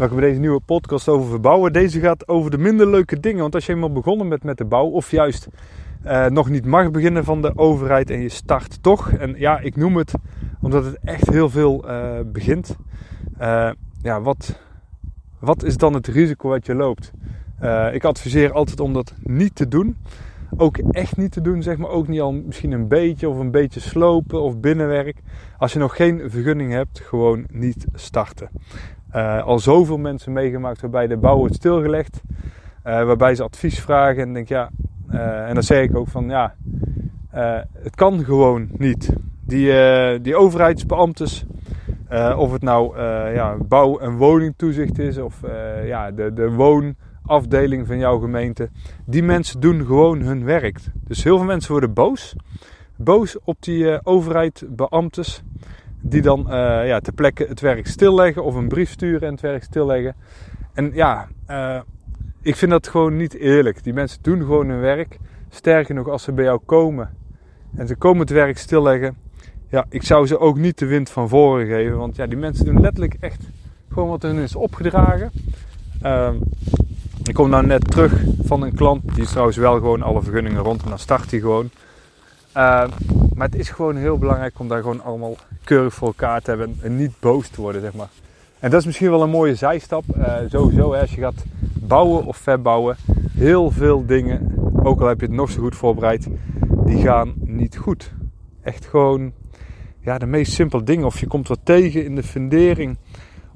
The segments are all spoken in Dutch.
Welkom bij deze nieuwe podcast over verbouwen. Deze gaat over de minder leuke dingen. Want als je eenmaal begonnen bent met de bouw, of juist uh, nog niet mag beginnen van de overheid en je start toch. En ja, ik noem het omdat het echt heel veel uh, begint. Uh, ja, wat, wat is dan het risico wat je loopt? ik adviseer altijd om dat niet te doen. Ook echt niet te doen, zeg maar. Ook niet al misschien een beetje of een beetje slopen of binnenwerk. Als je nog geen vergunning hebt, gewoon niet starten. Uh, al zoveel mensen meegemaakt waarbij de bouw wordt stilgelegd. Uh, waarbij ze advies vragen en denk ja, uh, en dan zeg ik ook van ja, het kan gewoon niet. Die, die of het nou ja, bouw- en woningtoezicht is of ja, de, de woonafdeling van jouw gemeente, die mensen doen gewoon hun werk. Dus heel veel mensen worden boos. Boos op die overheidsbeambtes die dan uh, ja, ter plekke het werk stilleggen of een brief sturen en het werk stilleggen. En ja, uh, ik vind dat gewoon niet eerlijk. Die mensen doen gewoon hun werk. Sterker nog, als ze bij jou komen en ze komen het werk stilleggen, ja, ik zou ze ook niet de wind van voren geven. Want ja, die mensen doen letterlijk echt gewoon wat hun is opgedragen. Uh, ik kom nou net terug van een klant, die is trouwens wel gewoon alle vergunningen rond en dan start hij gewoon. Uh, maar het is gewoon heel belangrijk om daar gewoon allemaal keurig voor elkaar te hebben en niet boos te worden, zeg maar. En dat is misschien wel een mooie zijstap. Uh, sowieso, hè, als je gaat bouwen of verbouwen, heel veel dingen, ook al heb je het nog zo goed voorbereid, die gaan niet goed. Echt gewoon, ja, de meest simpele dingen. Of je komt wat tegen in de fundering,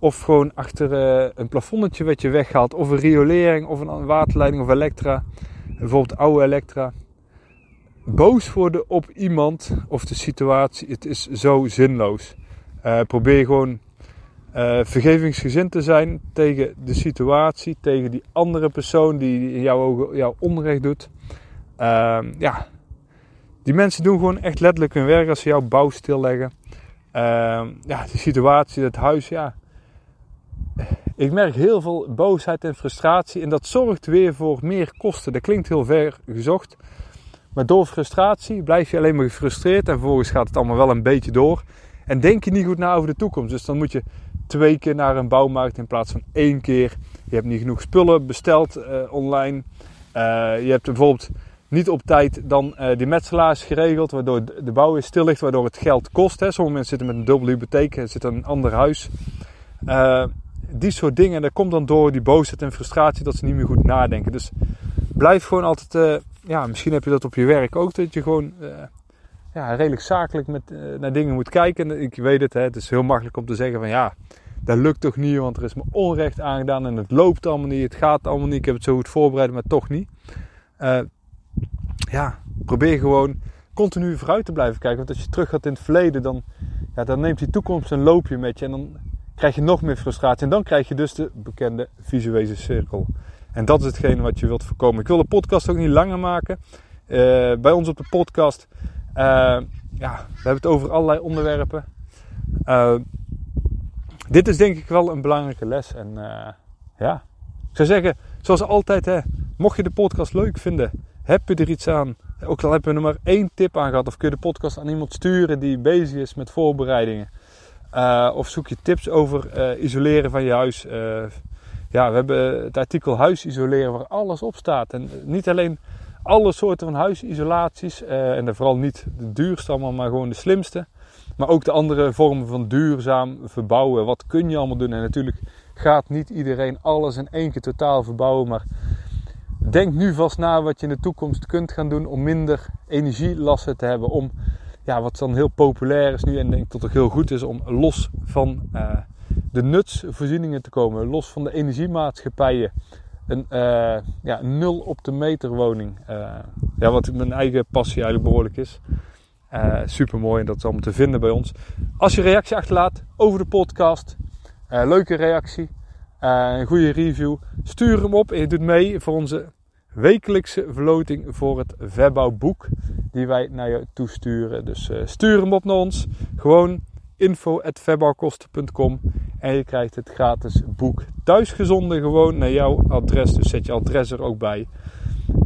of gewoon achter uh, een plafonnetje wat je weghaalt, of een riolering, of een waterleiding of elektra. Bijvoorbeeld oude elektra boos worden op iemand of de situatie, het is zo zinloos. Uh, probeer gewoon uh, vergevingsgezind te zijn tegen de situatie, tegen die andere persoon die in jouw onrecht doet. Uh, ja, die mensen doen gewoon echt letterlijk hun werk als ze jouw bouw stilleggen. Ehm, ja, de situatie, het huis, ja. Ik merk heel veel boosheid en frustratie en dat zorgt weer voor meer kosten. Dat klinkt heel ver gezocht. Maar door frustratie blijf je alleen maar gefrustreerd en vervolgens gaat het allemaal wel een beetje door. En denk je niet goed na over de toekomst. Dus dan moet je twee keer naar een bouwmarkt in plaats van één keer. Je hebt niet genoeg spullen besteld uh, online. Uh, je hebt bijvoorbeeld niet op tijd dan uh, die metselaars geregeld, waardoor de bouw weer stil ligt, waardoor het geld kost. Hè. Sommige mensen zitten met een dubbele hypotheek, zitten in een ander huis. Die soort dingen, en dat komt dan door die boosheid en frustratie dat ze niet meer goed nadenken. Dus blijf gewoon altijd ja, misschien heb je dat op je werk ook, dat je gewoon uh, ja, redelijk zakelijk met, uh, naar dingen moet kijken. ik weet het, hè, het is heel makkelijk om te zeggen van ja, dat lukt toch niet, want er is me onrecht aangedaan en het loopt allemaal niet, het gaat allemaal niet, ik heb het zo goed voorbereid, maar toch niet. Ja, probeer gewoon continu vooruit te blijven kijken, want als je terug gaat in het verleden, dan, ja, dan neemt die toekomst een loopje met je en dan krijg je nog meer frustratie en dan krijg je dus de bekende visuele cirkel. En dat is hetgene wat je wilt voorkomen. Ik wil de podcast ook niet langer maken. Uh, bij ons op de podcast, uh, ja, we hebben het over allerlei onderwerpen. Uh, dit is denk ik wel een belangrijke les. En ja, ik zou zeggen, zoals altijd, hè, mocht je de podcast leuk vinden, heb je er iets aan. Ook al heb je er maar één tip aan gehad, of kun je de podcast aan iemand sturen die bezig is met voorbereidingen. Of zoek je tips over isoleren van je huis ja, we hebben het artikel huis isoleren waar alles op staat. En niet alleen alle soorten van huisisolaties. En vooral niet de duurste allemaal, maar gewoon de slimste. Maar ook de andere vormen van duurzaam verbouwen. Wat kun je allemaal doen? En natuurlijk gaat niet iedereen alles in één keer totaal verbouwen. Maar denk nu vast na wat je in de toekomst kunt gaan doen om minder energielasten te hebben. Om ja, wat dan heel populair is nu en denk dat het heel goed is om los van uh, de nutsvoorzieningen te komen, los van de energiemaatschappijen. Een uh, ja, nul op de meter woning. Uh, ja, wat mijn eigen passie eigenlijk behoorlijk is. Super mooi en dat is allemaal te vinden bij ons. Als je reactie achterlaat over de podcast, Eh, leuke reactie. Eh, een goede review. Stuur hem op en je doet mee voor onze wekelijkse verloting voor het verbouwboek die wij naar je toesturen. Dus uh, stuur hem op naar ons. Gewoon info.verbouwkosten.com en je krijgt het gratis boek thuisgezonden gewoon naar jouw adres. Dus zet je adres er ook bij.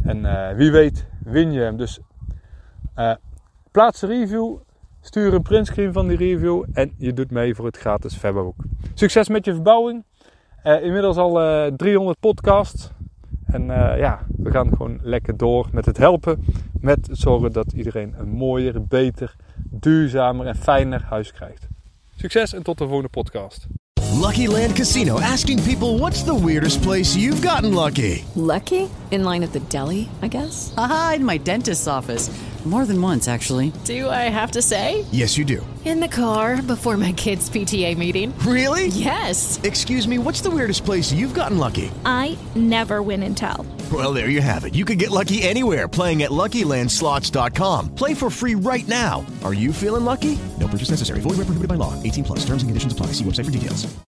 En uh, wie weet win je hem. Dus uh, plaats een review, stuur een printscreen van die review en je doet mee voor het gratis verbouwboek. Succes met je verbouwing. Inmiddels al 300 podcasts. En ja, we gaan gewoon lekker door met het helpen. Met zorgen dat iedereen een mooier, beter, duurzamer en fijner huis krijgt. Succes en tot de volgende podcast. Lucky Land Casino asking people what's the weirdest place you've gotten lucky? Lucky? In line at the deli, I guess? Aha, in my dentist's office. More than once, actually. Do I have to say? Yes, you do. In the car before my kids' PTA meeting. Really? Yes. Excuse me, what's the weirdest place you've gotten lucky? I never win and tell. Well, there you have it. You can get lucky anywhere playing at LuckyLandSlots.com. Play for free right now. Are you feeling lucky? No purchase necessary. Void where prohibited by law. 18 plus. Terms and conditions apply. See website for details.